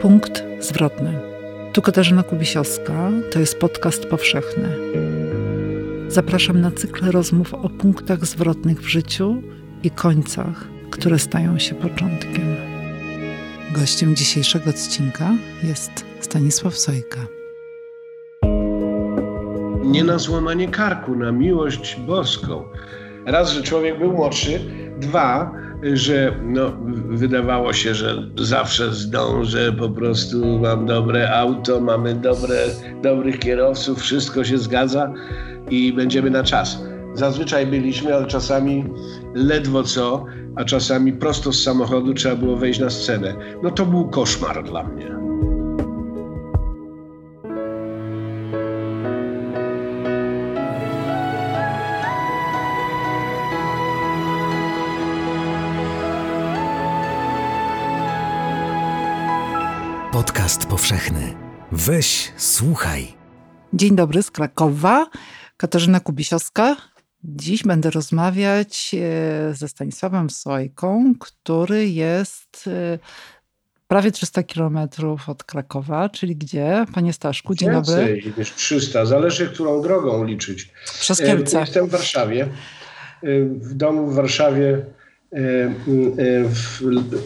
Punkt zwrotny. Tu Katarzyna Kubisiowska, to jest podcast powszechny. Zapraszam na cykl rozmów o punktach zwrotnych w życiu i końcach, które stają się początkiem. Gościem dzisiejszego odcinka jest Stanisław Sojka. Nie na złamanie karku, na miłość boską. Raz, że człowiek był młodszy, dwa, że no, wydawało się, że zawsze zdążę, po prostu mam dobre auto, mamy dobre, dobrych kierowców, wszystko się zgadza i będziemy na czas. Zazwyczaj byliśmy, ale czasami ledwo co, a czasami prosto z samochodu trzeba było wejść na scenę. No to był koszmar dla mnie. Podcast powszechny. Weź, słuchaj. Dzień dobry z Krakowa. Katarzyna Kubisiowska. Dziś będę rozmawiać e, ze Stanisławem Sojką, który jest e, prawie 300 kilometrów od Krakowa, czyli gdzie? Panie Staszku, dzień Więcej dobry. niż 300, zależy którą drogą liczyć. Przez E, Kielce. Jestem w Warszawie. E, W domu w Warszawie e, e,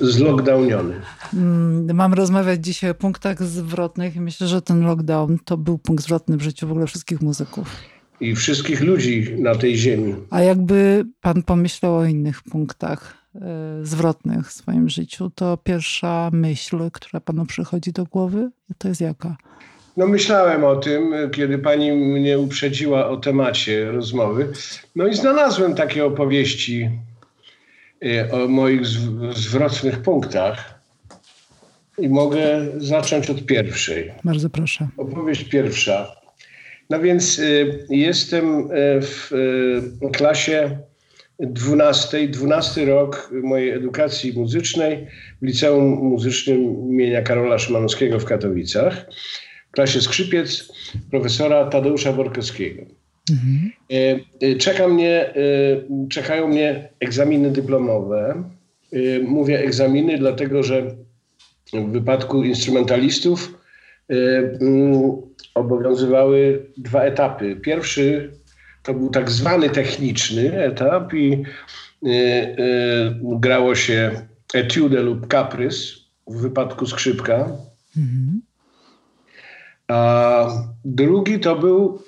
zlockdowniony. Mm, Mam rozmawiać dzisiaj o punktach zwrotnych i myślę, że ten lockdown to był punkt zwrotny w życiu w ogóle wszystkich muzyków. I wszystkich ludzi na tej ziemi. A jakby pan pomyślał o innych punktach e, zwrotnych w swoim życiu, to pierwsza myśl, która panu przychodzi do głowy, to jest jaka? No myślałem o tym, kiedy pani mnie uprzedziła o temacie rozmowy. No i znalazłem takie opowieści e, o moich zw- zwrotnych punktach. I mogę zacząć od pierwszej. Bardzo proszę. Opowieść pierwsza. No więc y, jestem y, w y, klasie 12, 12 rok mojej edukacji muzycznej w Liceum Muzycznym imienia Karola Szymanowskiego w Katowicach. W klasie skrzypiec profesora Tadeusza Borkowskiego. Y, y, Czeka mnie, y, czekają mnie egzaminy dyplomowe. Mówię egzaminy, dlatego że w wypadku instrumentalistów obowiązywały dwa etapy. Pierwszy to był tak zwany techniczny etap i grało się etiudę lub kaprys w wypadku skrzypka. A drugi to był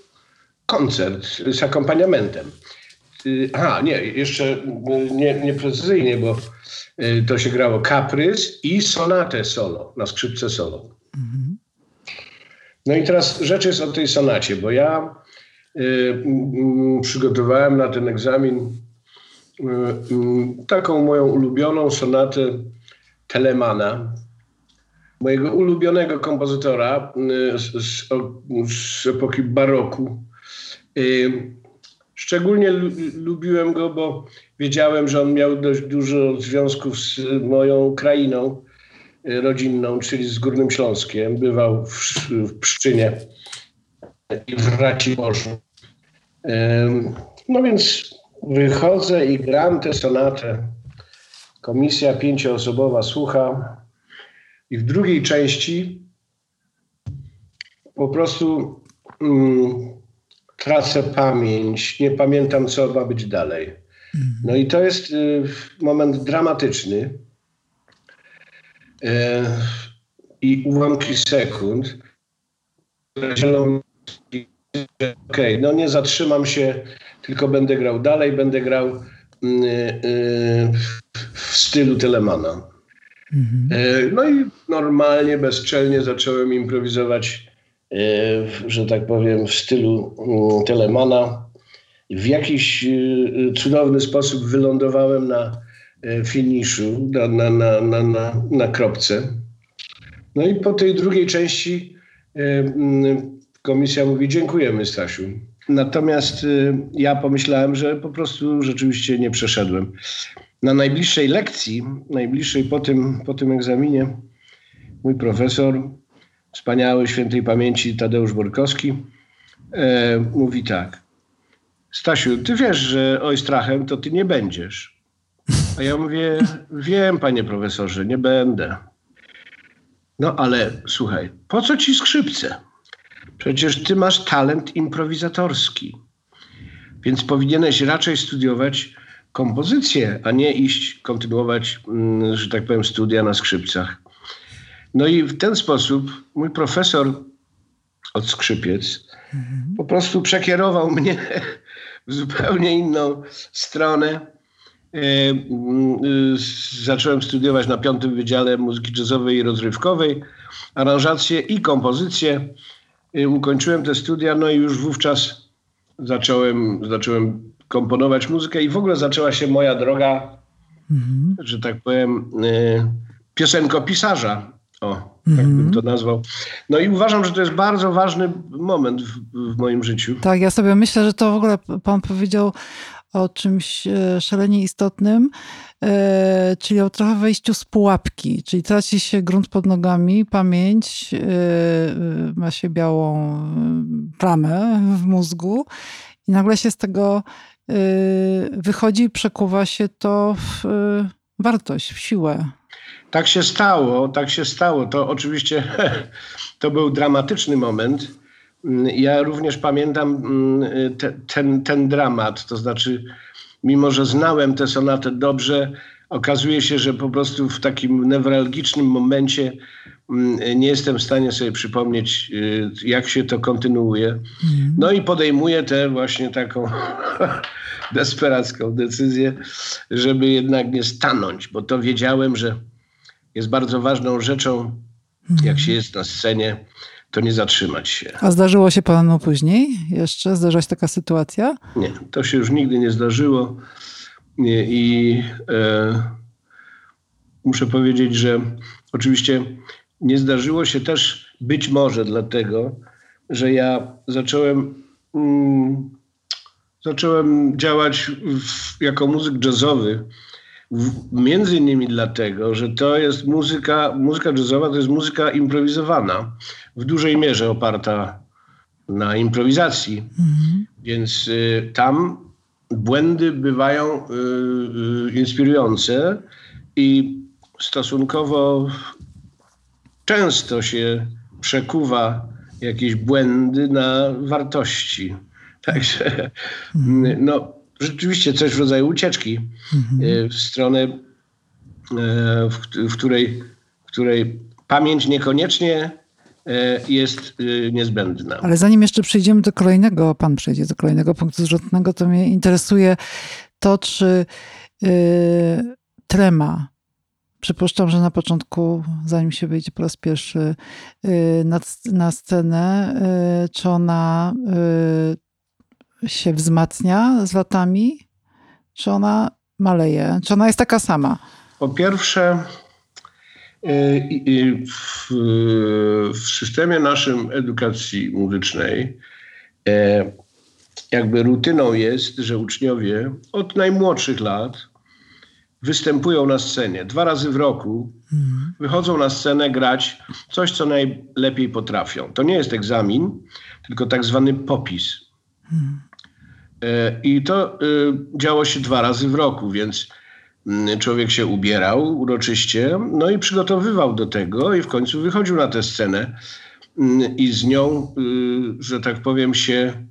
koncert z akompaniamentem. Y, Aha, nie, jeszcze y, nie, nieprecyzyjnie, bo y, to się grało kaprys i sonatę solo, na skrzypce solo. No i teraz rzecz jest o tej sonacie, bo ja y, mm, przygotowałem na ten egzamin y, y, taką moją ulubioną sonatę Telemana, mojego ulubionego kompozytora z, z, z epoki baroku. Szczególnie lu- lubiłem go, bo wiedziałem, że on miał dość dużo związków z moją krainą y, rodzinną, czyli z Górnym Śląskiem. Bywał w, w Pszczynie i w Raciborzu. No więc wychodzę i gram tę sonatę. Komisja pięcioosobowa słucha. I w drugiej części po prostu mm, tracę pamięć, nie pamiętam, co ma być dalej. No i to jest y, moment dramatyczny. E, I ułamki sekund że okej, no nie zatrzymam się, tylko będę grał dalej, będę grał y, y, w stylu Telemana. E, No i normalnie, bezczelnie zacząłem improwizować, że tak powiem, w stylu mm, Telemana. W jakiś e, cudowny sposób wylądowałem na finiszu, na, na, na, na, na, na kropce. No i po tej drugiej części mm, komisja mówi dziękujemy Stasiu. Natomiast ja pomyślałem, że po prostu rzeczywiście nie przeszedłem. Na najbliższej lekcji, najbliższej po tym, po tym egzaminie, mój profesor, wspaniały świętej pamięci Tadeusz Borkowski, e, mówi tak. Stasiu, ty wiesz, że ojstrachem to ty nie będziesz. A ja mówię, wiem, panie profesorze, nie będę. No ale słuchaj, po co ci skrzypce? Przecież ty masz talent improwizatorski. Więc powinieneś raczej studiować kompozycję, a nie iść kontynuować, mm, że tak powiem, studia na skrzypcach. No i w ten sposób mój profesor od skrzypiec mhm. po prostu przekierował mnie w zupełnie inną stronę. E, mm, zacząłem studiować na piątym Wydziale Muzyki Jazzowej i Rozrywkowej, aranżację i kompozycję. E, ukończyłem te studia, no i już wówczas zacząłem, zacząłem komponować muzykę i w ogóle zaczęła się moja droga, mhm. że tak powiem, e, piosenkopisarza. O, tak bym mhm. to nazwał. No i uważam, że to jest bardzo ważny moment w, w, moim życiu. Tak, ja sobie myślę, że to w ogóle pan powiedział o czymś e, szalenie istotnym, e, czyli o trochę wejściu z pułapki, czyli traci się grunt pod nogami, pamięć, e, ma się białą plamę w mózgu i nagle się z tego wychodzi i przekuwa się to w wartość, w siłę. Tak się stało, tak się stało. To oczywiście to był dramatyczny moment. Ja również pamiętam mm, te, ten, ten dramat, to znaczy, mimo że znałem tę sonatę dobrze, okazuje się, że po prostu w takim newralgicznym momencie mm, nie jestem w stanie sobie przypomnieć, y, jak się to kontynuuje. Mhm. No i podejmuję tę właśnie taką desperacką decyzję, żeby jednak nie stanąć, bo to wiedziałem, że jest bardzo ważną rzeczą, jak mhm. się jest na scenie, to nie zatrzymać się. A zdarzyło się panu później jeszcze? Zdarzyła się taka sytuacja? Nie, to się już nigdy nie zdarzyło. I e, muszę powiedzieć, że oczywiście nie zdarzyło się też być może dlatego, że ja zacząłem, mm, zacząłem działać w, jako muzyk jazzowy Między innymi dlatego, że to jest muzyka, muzyka jazzowa to jest muzyka improwizowana, w dużej mierze oparta na improwizacji. Mhm. Więc y, tam błędy bywają y, y, inspirujące i stosunkowo często się przekuwa jakieś błędy na wartości. Także mhm. no, rzeczywiście coś w rodzaju ucieczki mhm. w stronę, e, w, w, której, w której pamięć niekoniecznie e, jest niezbędna. Ale zanim jeszcze przejdziemy do kolejnego, pan przejdzie do kolejnego punktu zwrotnego, to mnie interesuje to, czy yy, trema, przypuszczam, że na początku, zanim się wyjdzie po raz pierwszy yy, na, na scenę, yy, czy ona się wzmacnia z latami? Czy ona maleje? Czy ona jest taka sama? Po pierwsze, y, y, w, w systemie naszym edukacji muzycznej jakby rutyną jest, że uczniowie od najmłodszych lat występują na scenie dwa razy w roku, mhm. wychodzą na scenę grać coś, co najlepiej potrafią. To nie jest egzamin, tylko tak zwany popis. Mhm. E, I to e, działo się dwa razy w roku, więc mm, człowiek się ubierał uroczyście, no i przygotowywał do tego i w końcu wychodził na tę scenę mm, i z nią, y, że tak powiem, się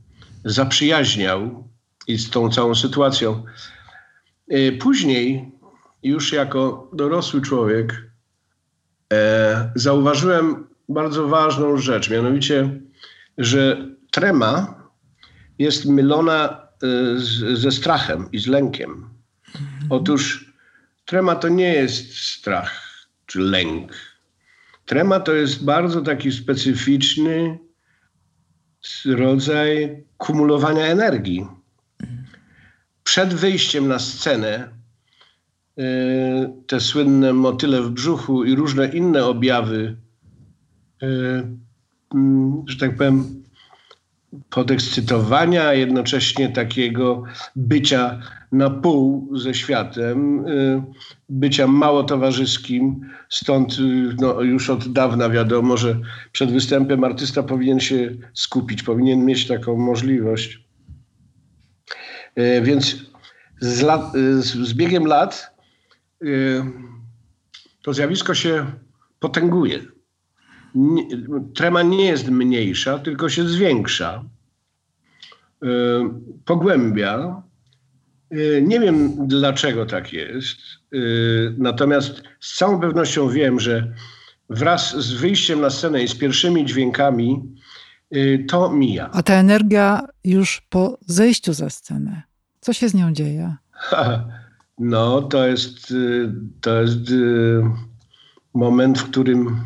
zaprzyjaźniał i z tą całą sytuacją. E, później, już jako dorosły człowiek, zauważyłem bardzo ważną rzecz, mianowicie, że trema jest mylona y, z, ze strachem i z lękiem. Otóż trema to nie jest strach czy lęk. Trema to jest bardzo taki specyficzny rodzaj kumulowania energii. Przed wyjściem na scenę te słynne motyle w brzuchu i różne inne objawy, y, mm, że tak powiem, podekscytowania, a jednocześnie takiego bycia na pół ze światem, y, bycia mało towarzyskim. Stąd y, no, już od dawna wiadomo, że przed występem artysta powinien się skupić, powinien mieć taką możliwość. Więc z, lat, z biegiem lat to zjawisko się potęguje. trema nie jest mniejsza, tylko się zwiększa, y, pogłębia. Y, nie wiem dlaczego tak jest, y, natomiast z całą pewnością wiem, że wraz z wyjściem na scenę i z pierwszymi dźwiękami to mija. A ta energia już po zejściu za scenę, co się z nią dzieje? No, to jest, to jest moment, w którym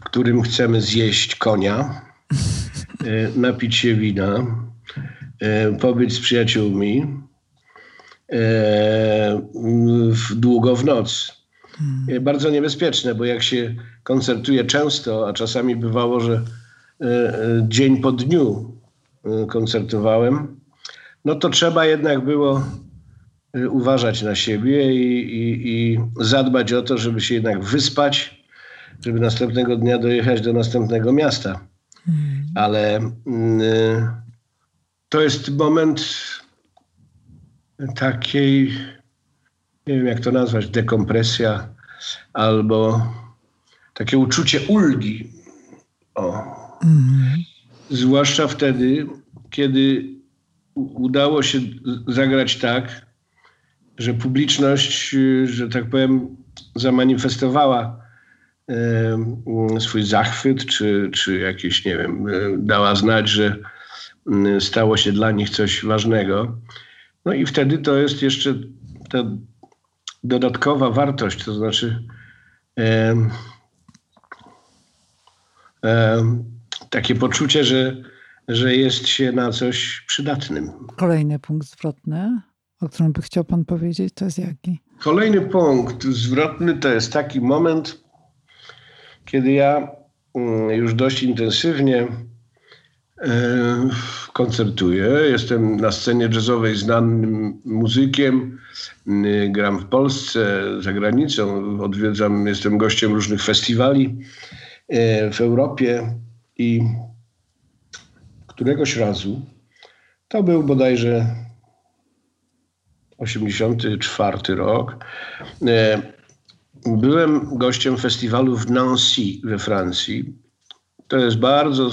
w którym chcemy zjeść konia, e, napić się wina, pobyć z przyjaciółmi e, długo w noc. Bardzo niebezpieczne, bo jak się koncertuje często, a czasami bywało, że dzień po dniu koncertowałem, no to trzeba jednak było uważać na siebie i, i, i zadbać o to, żeby się jednak wyspać, żeby następnego dnia dojechać do następnego miasta. Hmm. Ale y, to jest moment takiej, nie wiem jak to nazwać, dekompresja albo takie uczucie ulgi. O. Hmm. Zwłaszcza wtedy, kiedy udało się zagrać tak, że publiczność, że tak powiem, zamanifestowała swój zachwyt, czy, czy jakieś, nie wiem, dała znać, że stało się dla nich coś ważnego. No i wtedy to jest jeszcze ta dodatkowa wartość, to znaczy e, e, takie poczucie, że, że jest się na coś przydatnym. Kolejny punkt zwrotny, o którym by chciał Pan powiedzieć, to jest jaki? Kolejny punkt zwrotny to jest taki moment, kiedy ja mm, już dość intensywnie e, koncertuję. Jestem na scenie jazzowej znanym muzykiem. Mm, gram w Polsce, za granicą. Odwiedzam, jestem gościem różnych festiwali e, w Europie i któregoś razu, to był bodajże 84 rok, e, Byłem gościem festiwalu w Nancy we Francji. To jest bardzo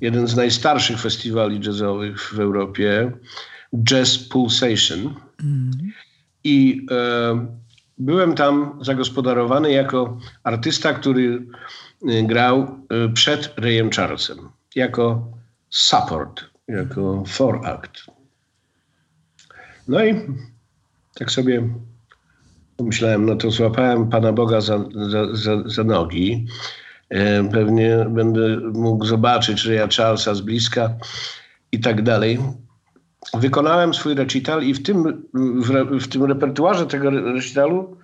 jeden z najstarszych festiwali jazzowych w Europie. Jazz Pulsation. Mm. I e, byłem tam zagospodarowany jako artysta, który e, grał e, przed Rayem Charlesem. Jako support, jako four act. No i tak sobie Pomyślałem, no to złapałem Pana Boga za, za, za, za nogi. E, pewnie będę mógł zobaczyć Raya Charlesa z bliska i tak dalej. Wykonałem swój recital i w tym, w, w tym repertuarze tego recitalu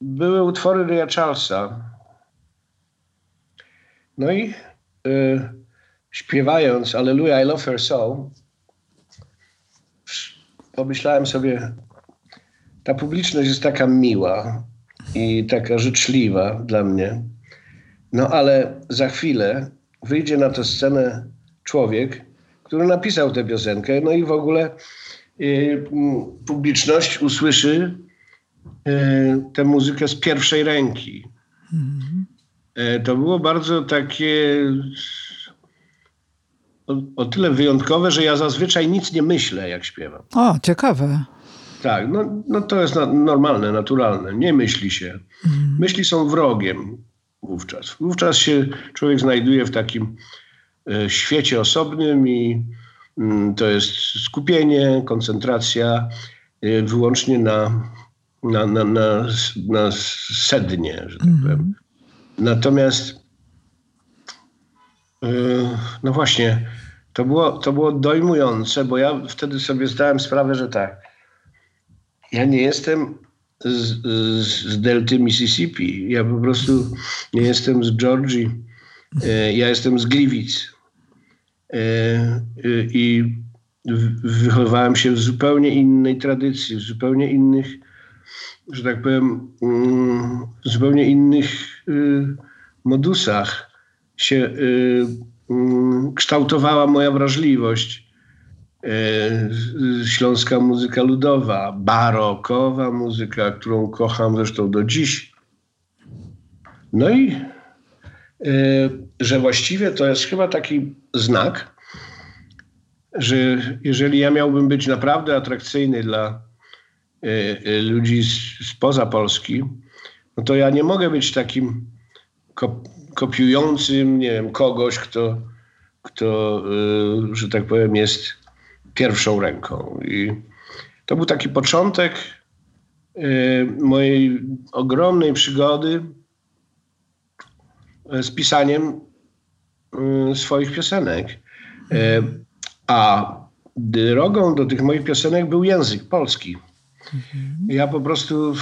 były utwory Raya Charlesa. No i y, śpiewając Alleluja, I love her so, pomyślałem sobie, ta publiczność jest taka miła i taka życzliwa dla mnie. No ale za chwilę wyjdzie na tę scenę człowiek, który napisał tę piosenkę, no i w ogóle y, publiczność usłyszy y, tę muzykę z pierwszej ręki. Mhm. Y, to było bardzo takie o, o, tyle wyjątkowe, że ja zazwyczaj nic nie myślę, jak śpiewam. O, ciekawe. Tak, no, no to jest normalne, naturalne. Nie myśli się. Mhm. Myśli są wrogiem wówczas. Wówczas się człowiek znajduje w takim e, świecie osobnym i mm, to jest skupienie, koncentracja e, wyłącznie na, na, na, na, na sednie, że tak powiem. Mhm. Natomiast e, no właśnie, to było, to było dojmujące, bo ja wtedy sobie zdałem sprawę, że tak, ja nie jestem z, z, delty Mississippi. Ja po prostu nie jestem z Georgii. E, ja jestem z Gliwic. E, e, I wychowałem się w zupełnie innej tradycji, w zupełnie innych, że tak powiem, mm, w zupełnie innych modusach się mm, kształtowała moja wrażliwość E, śląska muzyka ludowa, barokowa muzyka, którą kocham zresztą do dziś. No i że właściwie to jest chyba taki znak, że jeżeli ja miałbym być naprawdę atrakcyjny dla ludzi spoza Polski, no to ja nie mogę być takim kopiującym, nie wiem, kogoś, kto, kto że tak powiem, jest pierwszą ręką. I to był taki początek mojej ogromnej przygody E, z pisaniem swoich piosenek. A drogą do tych moich piosenek był język polski. Ja po prostu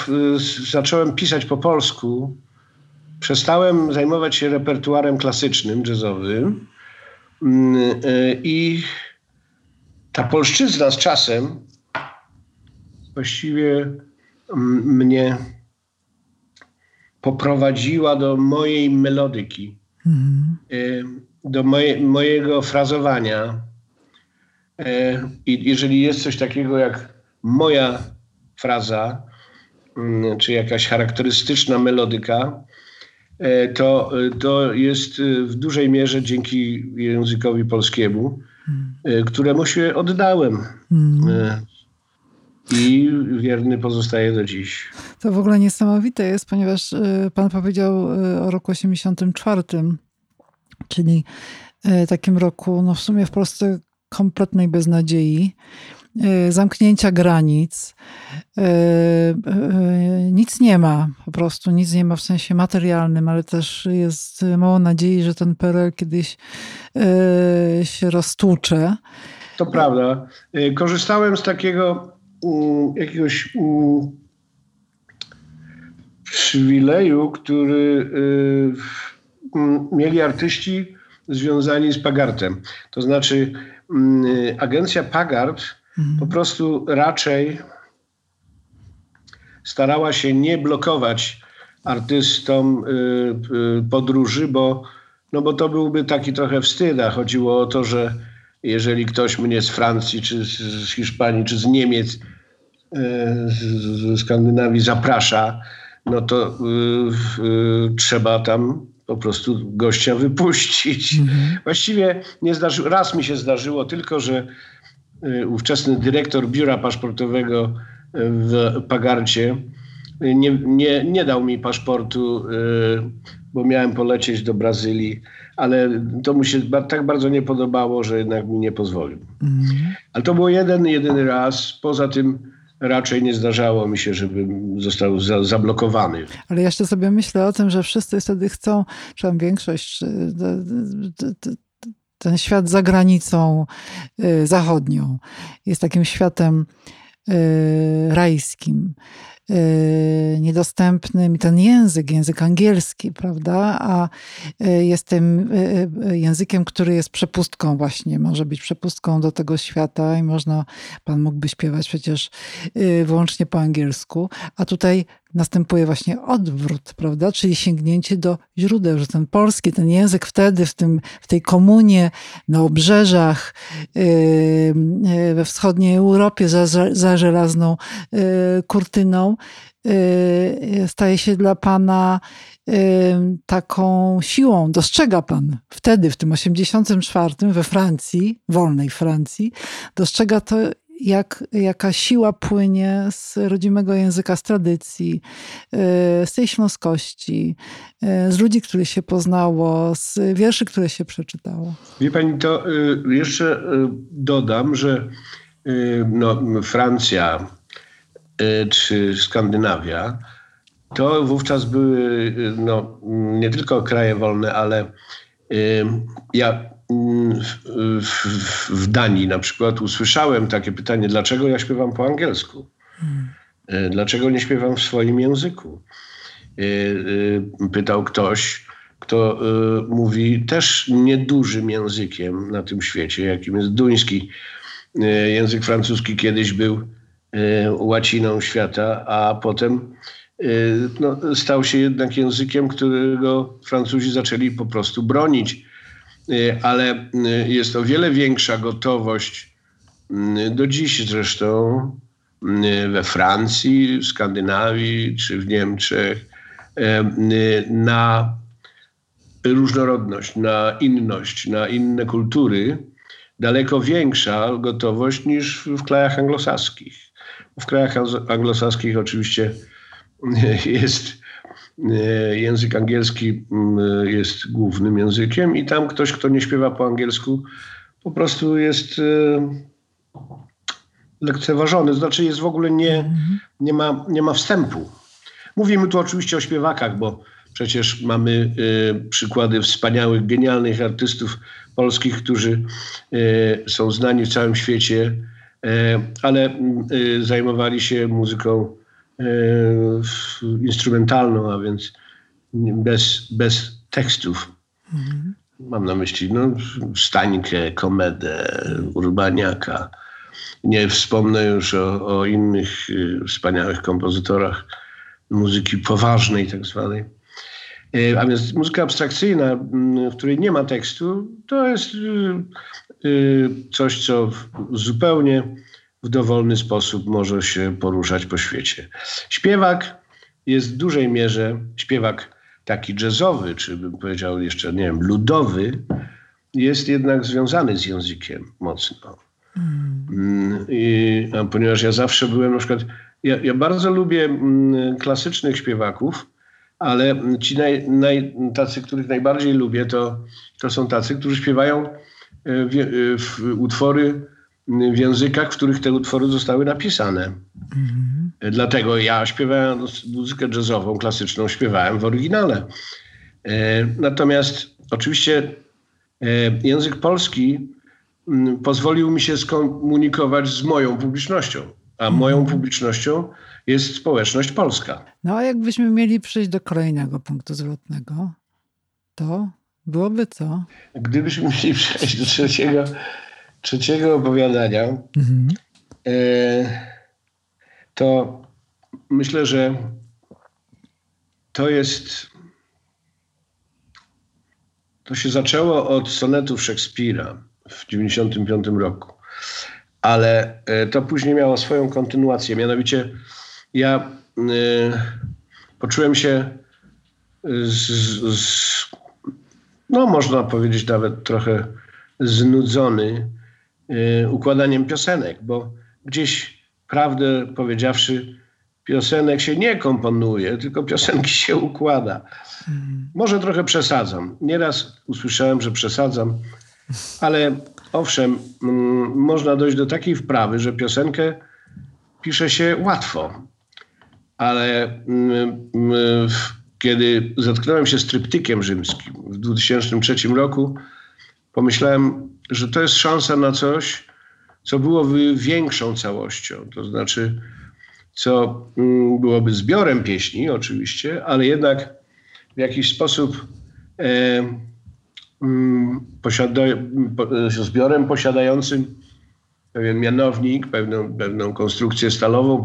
zacząłem pisać po polsku. Przestałem zajmować się repertuarem klasycznym, jazzowym. Mm, I ta polszczyzna z czasem właściwie mm, mnie poprowadziła do mojej melodyki, mhm. do moje, mojego frazowania. E, I jeżeli jest coś takiego jak moja fraza, mm, czy jakaś charakterystyczna melodyka, e, to, to jest w dużej mierze dzięki językowi polskiemu, któremu się oddałem. Mhm i wierny pozostaje do dziś. To w ogóle niesamowite jest, ponieważ pan powiedział o roku 84, czyli takim roku, no w sumie w Polsce kompletnej beznadziei, zamknięcia granic. Nic nie ma, po prostu nic nie ma w sensie materialnym, ale też jest mało nadziei, że ten PRL kiedyś się roztłucze. To prawda. Korzystałem z takiego jakiegoś przywileju, który y, mieli artyści związani z Pagartem. To znaczy agencja Pagart. Po prostu raczej starała się nie blokować artystom y, y, podróży, bo, no bo to byłby taki trochę wstyd. A chodziło o to, że jeżeli ktoś mnie z Francji, czy z Hiszpanii, czy z Niemiec, e, z Skandynawii zaprasza, no to y, y, trzeba tam po prostu gościa wypuścić. Mhm. Właściwie nie zdarzy, raz mi się zdarzyło tylko, że y, ówczesny dyrektor biura paszportowego w Pagarcie nie, nie, nie dał mi paszportu, bo miałem polecieć do Brazylii ale to mu się tak bardzo nie podobało, że jednak mi nie pozwolił. Mhm. Ale to był jeden, jedyny raz. Poza tym raczej nie zdarzało mi się, żebym został za, zablokowany. Ale jeszcze sobie myślę o tym, że wszyscy wtedy chcą, czy tam większość, ten świat za granicą y, zachodnią jest takim światem y, rajskim. Y, niedostępnym ten język, język angielski, prawda? A jest tym językiem, który jest przepustką właśnie, może być przepustką do tego świata i można, pan mógłby śpiewać przecież wyłącznie po angielsku, a tutaj następuje właśnie odwrót, prawda? Czyli sięgnięcie do źródeł, że ten polski, ten język wtedy w, tym, w tej komunie na obrzeżach we wschodniej Europie za, za żelazną kurtyną staje się dla Pana taką siłą. Dostrzega Pan wtedy, w tym 84 we Francji, wolnej Francji, dostrzega to jak, jaka siła płynie z rodzimego języka, z tradycji, y, z tej śląskości, y, z ludzi, których się poznało, z wierszy, które się przeczytało. Wie pani, to y, jeszcze dodam, że no, Francja czy Skandynawia to wówczas były no, nie tylko kraje wolne, ale ja w, Danii na przykład usłyszałem takie pytanie, dlaczego ja śpiewam po angielsku? Hmm. Dlaczego nie śpiewam w swoim języku? E, e, pytał ktoś, kto mówi też niedużym językiem na tym świecie, jakim jest duński. Język francuski kiedyś był łaciną świata, a potem no, stał się jednak językiem, którego Francuzi zaczęli po prostu bronić ale y, jest o wiele większa gotowość y, do dziś zresztą we Francji, w Skandynawii czy w Niemczech na różnorodność, na inność, na inne kultury, daleko większa gotowość niż w krajach anglosaskich. W krajach anglosaskich oczywiście jest język angielski mm, jest głównym językiem i tam ktoś, kto nie śpiewa po angielsku, po prostu jest e, lekceważony, znaczy jest w ogóle nie, nie, ma, nie ma wstępu. Mówimy tu oczywiście o śpiewakach, bo przecież mamy y, przykłady wspaniałych, genialnych artystów polskich, którzy y, są znani w całym świecie, y, ale y, zajmowali się muzyką instrumentalną, a więc bez, bez tekstów. Mhm. Mam na myśli no, Stańkę, Komedę, Urbaniaka. Nie wspomnę już o, o innych y, wspaniałych kompozytorach muzyki poważnej tak zwanej. Y, a więc muzyka abstrakcyjna, mm, w której nie ma tekstu, to jest y, coś, co zupełnie w dowolny sposób może się poruszać po świecie. Śpiewak jest w dużej mierze, śpiewak taki jazzowy, czy bym powiedział jeszcze, nie wiem, ludowy, jest jednak związany z językiem mocno. Mm. I, a ponieważ ja zawsze byłem na przykład, ja, ja bardzo lubię mm, klasycznych śpiewaków, ale ci naj, naj, tacy, których najbardziej lubię, to, to są tacy, którzy śpiewają e, w, e, w utwory w językach, w których te utwory zostały napisane. Mhm. Dlatego ja śpiewałem muzykę jazzową, klasyczną, śpiewałem w oryginale. E, natomiast oczywiście język polski pozwolił mi się skomunikować z moją publicznością, a moją mhm. publicznością jest społeczność polska. No a jakbyśmy mieli przejść do kolejnego punktu zwrotnego, to byłoby co? Gdybyśmy mieli przejść do trzeciego, trzeciego opowiadania, mhm. e, to myślę, że to jest. To się zaczęło od sonetów Szekspira w 1995 roku, ale e, to później miało swoją kontynuację. Mianowicie ja y, poczułem się z, z, no można powiedzieć nawet trochę znudzony układaniem piosenek, bo gdzieś prawdę powiedziawszy, piosenek się nie komponuje, tylko piosenki się układa. Może trochę przesadzam. Nieraz usłyszałem, że przesadzam, ale owszem, mm, można dojść do takiej wprawy, że piosenkę pisze się łatwo ale mm, mm, kiedy zetknąłem się z tryptykiem rzymskim w 2003 roku, pomyślałem, że to jest szansa na coś, co byłoby większą całością. To znaczy, co mm, byłoby zbiorem pieśni, oczywiście, ale jednak w jakiś sposób e, posiada, zbiorem posiadającym pewien mianownik, pewną, pewną konstrukcję stalową,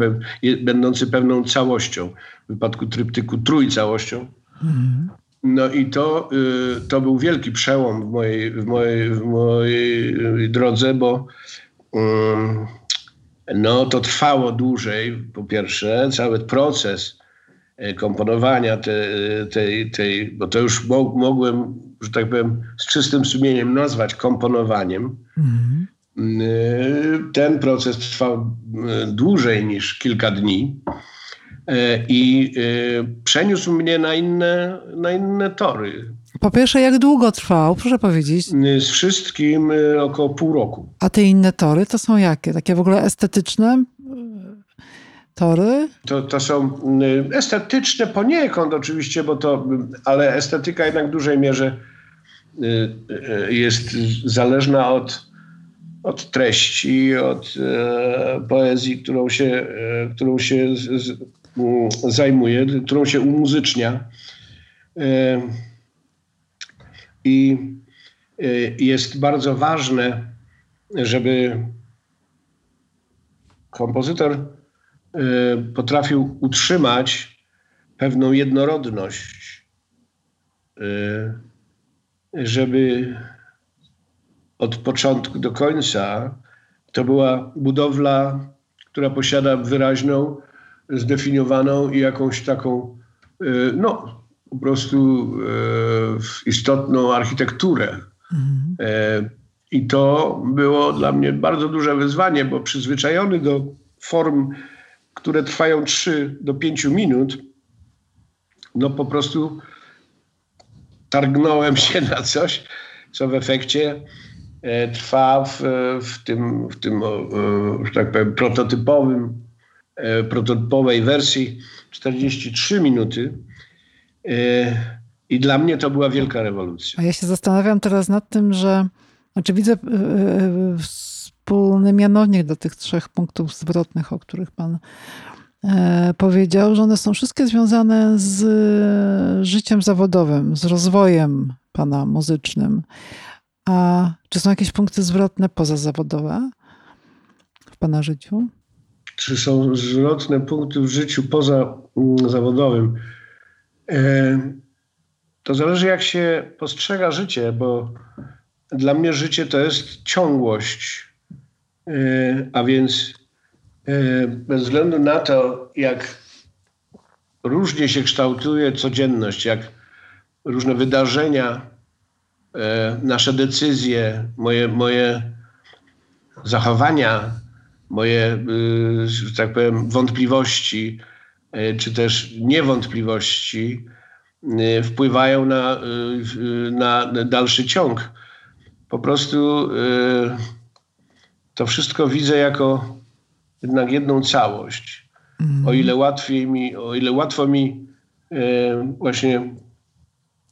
będący pewną całością. W wypadku tryptyku trójcałością. Mhm. No i to, y, to był wielki przełom w mojej, w mojej, w mojej drodze, bo no, to trwało dłużej, po pierwsze, cały proces e, komponowania tej, tej, tej bo to już mogłem, że tak powiem, z czystym sumieniem nazwać komponowaniem. Mhm. Y, ten proces trwał y, dłużej niż kilka dni y, i przeniósł mnie na inne, na inne tory. Po pierwsze, jak długo trwał, proszę powiedzieć? Z wszystkim około pół roku. A te inne tory to są jakie? Takie w ogóle estetyczne tory? To, to są estetyczne poniekąd oczywiście, bo to, ale estetyka jednak w dużej mierze jest zależna od od treści, od e, poezji, którą się, e, którą się z, zajmuje, którą się umuzycznia. E, I e, jest bardzo ważne, żeby kompozytor e, potrafił utrzymać pewną jednorodność, żeby od początku do końca. To była budowla, która posiada wyraźną, zdefiniowaną i jakąś taką, y, no, po prostu istotną architekturę. Mhm. I to było dla mnie bardzo duże wyzwanie, bo przyzwyczajony do form, które trwają 3 do 5 minut, no po prostu targnąłem się na coś, co w efekcie e, trwa w, w tym, w tym że tak powiem, prototypowym, e, prototypowej wersji 43 minuty. E, I dla mnie to była wielka rewolucja. A ja się zastanawiam teraz nad tym, że znaczy widzę wspólny mianownik do tych trzech punktów zwrotnych, o których Pan E, powiedział, że one są wszystkie związane z życiem zawodowym, z rozwojem pana muzycznym. A czy są jakieś punkty zwrotne pozazawodowe w pana życiu? Czy są zwrotne punkty w życiu poza mm, zawodowym? E, to zależy, jak się postrzega życie, bo dla mnie życie to jest ciągłość. E, a więc E, bez względu na to, jak różnie się kształtuje codzienność, jak różne wydarzenia, nasze decyzje, moje, moje zachowania, moje, y, że tak powiem, wątpliwości, e, czy też niewątpliwości y, wpływają na, y, na dalszy ciąg. Po prostu to wszystko widzę jako jednak jedną całość. Mm. O ile łatwiej mi, o ile łatwo mi właśnie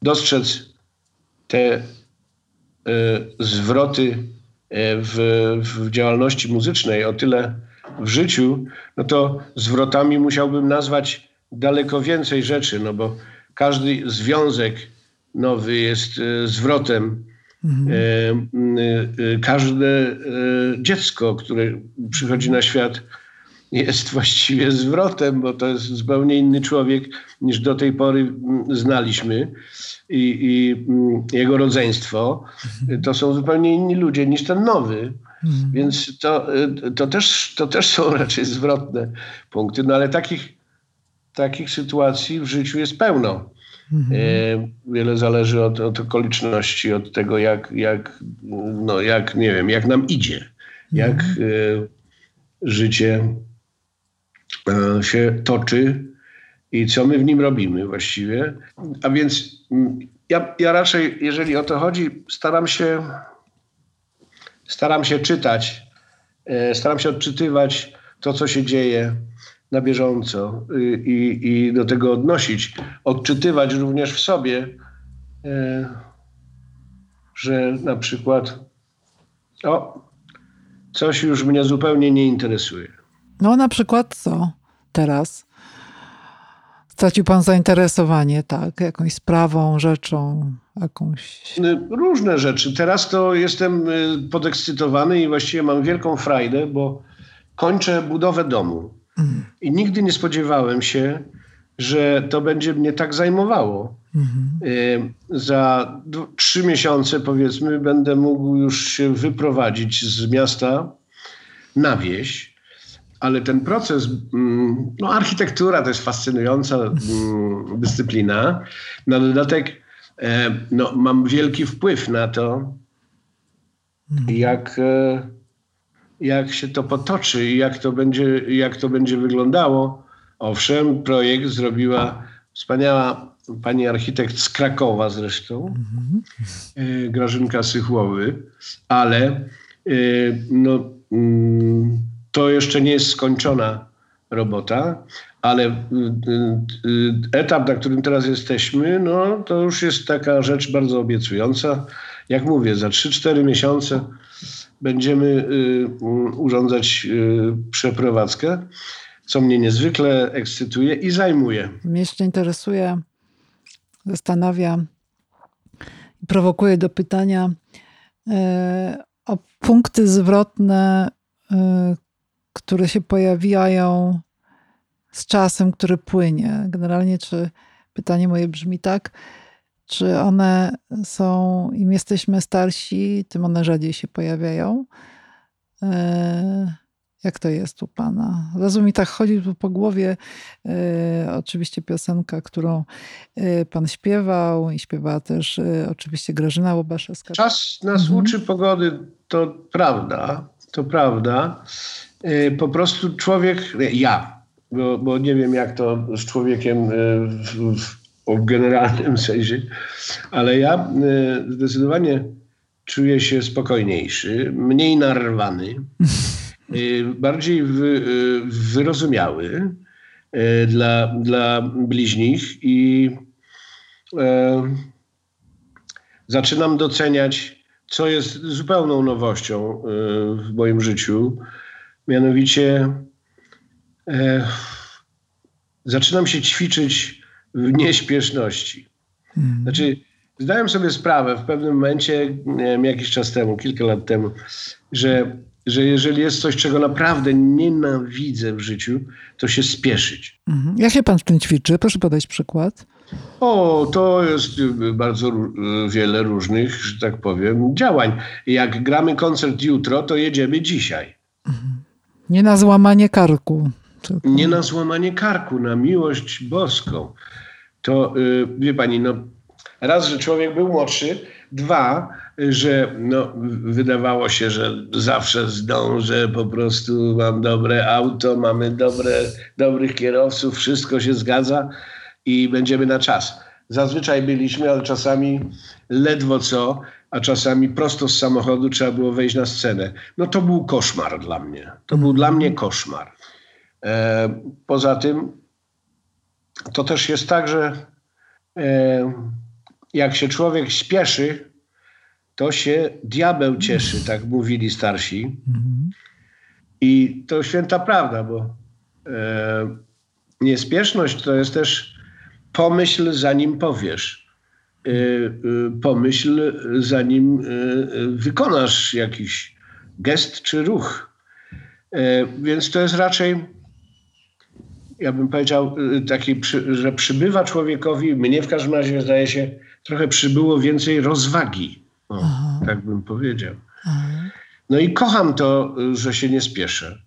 dostrzec te zwroty w, w działalności muzycznej, o tyle w życiu, no to zwrotami musiałbym nazwać daleko więcej rzeczy, no bo każdy związek nowy jest e, zwrotem. Mhm. E, e, każde dziecko, które przychodzi na świat, jest właściwie zwrotem, bo to jest zupełnie inny człowiek niż do tej pory mm, znaliśmy. I, i mm, jego rodzeństwo mhm. to są zupełnie inni ludzie niż ten nowy. Mhm. Więc to, to, też, to też są raczej zwrotne punkty. No ale takich, takich sytuacji w życiu jest pełno. Mhm. E, wiele zależy od, od okoliczności, od tego, jak, jak, no, jak, nie wiem, jak nam idzie, jak mhm. e, życie się toczy i co my w nim robimy właściwie. A więc mm, ja, ja raczej, jeżeli o to chodzi, staram się, staram się czytać, staram się odczytywać to, co się dzieje na bieżąco y, i, i do tego odnosić, odczytywać również w sobie, e, że na przykład o, coś już mnie zupełnie nie interesuje. No na przykład co teraz? Stracił pan zainteresowanie, tak, jakąś sprawą, rzeczą, jakąś. Y, różne rzeczy. Teraz to jestem y, podekscytowany i właściwie mam wielką frajdę, bo kończę budowę domu. I nigdy nie spodziewałem się, że to będzie mnie tak zajmowało. Mhm. Za trzy miesiące, powiedzmy, będę mógł już się wyprowadzić z miasta na wieś. Ale ten proces, mm, no architektura to jest fascynująca mm, dyscyplina. Na dodatek e, no, mam wielki wpływ na to, mhm. jak e, jak się to potoczy i jak to będzie, jak to będzie wyglądało. Owszem, projekt zrobiła wspaniała pani architekt z Krakowa zresztą, mhm. Grażynka Sychłowy, ale e, no, mm, to jeszcze nie jest skończona robota, ale e, etap, na którym teraz jesteśmy, no, to już jest taka rzecz bardzo obiecująca. Jak mówię, za 3-4 miesiące będziemy y, urządzać y, przeprowadzkę, co mnie niezwykle ekscytuje i zajmuje. Mnie jeszcze interesuje, zastanawia i prowokuje do pytania y, o punkty zwrotne, które się pojawiają z czasem, który płynie. Generalnie, czy pytanie moje brzmi tak, czy one są, im jesteśmy starsi, tym one rzadziej się pojawiają? E, Jak to jest u pana? Razu mi tak chodzi po głowie e, oczywiście piosenka, którą e, pan śpiewał i śpiewała też e, oczywiście Grażyna Łobaszewska. Czas nas mhm. uczy pogody, to prawda, to prawda. E, po prostu człowiek, ja, bo, bo nie wiem jak to z człowiekiem e, w, w, generalnym sensie, ale ja e, zdecydowanie czuję się spokojniejszy, mniej narwany. Y, bardziej wy, y, wyrozumiały y, dla, dla bliźnich i e, zaczynam doceniać, co jest zupełną nowością w moim życiu. Mianowicie e, zaczynam się ćwiczyć w nieśpieszności. Mhm. Znaczy, zdałem sobie sprawę w pewnym momencie, nie wiem, jakiś czas temu, kilka lat temu, że że jeżeli jest coś, czego naprawdę nienawidzę w życiu, to się spieszyć. Mhm. Jak się pan w tym ćwiczy? Proszę podać przykład. O, to jest bardzo wiele różnych, że tak powiem, działań. Jak gramy koncert jutro, to jedziemy dzisiaj. Mhm. Nie na złamanie karku. Tylko... Nie na złamanie karku, na miłość boską. To, yy, wie pani, no, raz, że człowiek był młodszy, dwa, że no, wydawało się, że zawsze zdążę, po prostu mam dobre auto, mamy dobre, dobrych kierowców, wszystko się zgadza i będziemy na czas. Zazwyczaj byliśmy, ale czasami ledwo co, a czasami prosto z samochodu trzeba było wejść na scenę. No to był koszmar dla mnie. To był dla mnie koszmar. E, poza tym to też jest tak, że e, jak się człowiek śpieszy, to się diabeł cieszy, tak mówili starsi. I to święta prawda, bo e, niespieszność to jest też pomyśl, zanim powiesz. E, e, pomyśl, zanim e, wykonasz jakiś gest czy ruch. E, więc to jest raczej, ja bym powiedział, taki, że przybywa człowiekowi, mnie w każdym razie zdaje się, trochę przybyło więcej rozwagi o, tak bym powiedział. Aha. No i kocham to, że się nie spieszę.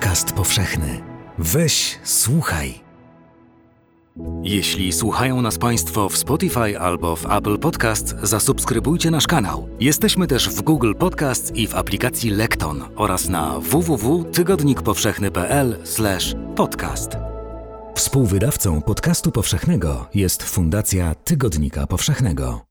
Podcast powszechny. Weź, słuchaj. Jeśli słuchają nas Państwo w Spotify albo w Apple Podcast, zasubskrybujcie nasz kanał. Jesteśmy też w Google Podcast i w aplikacji Lekton oraz na www.tygodnikpowszechny.pl/podcast. Współwydawcą podcastu powszechnego jest Fundacja Tygodnika Powszechnego.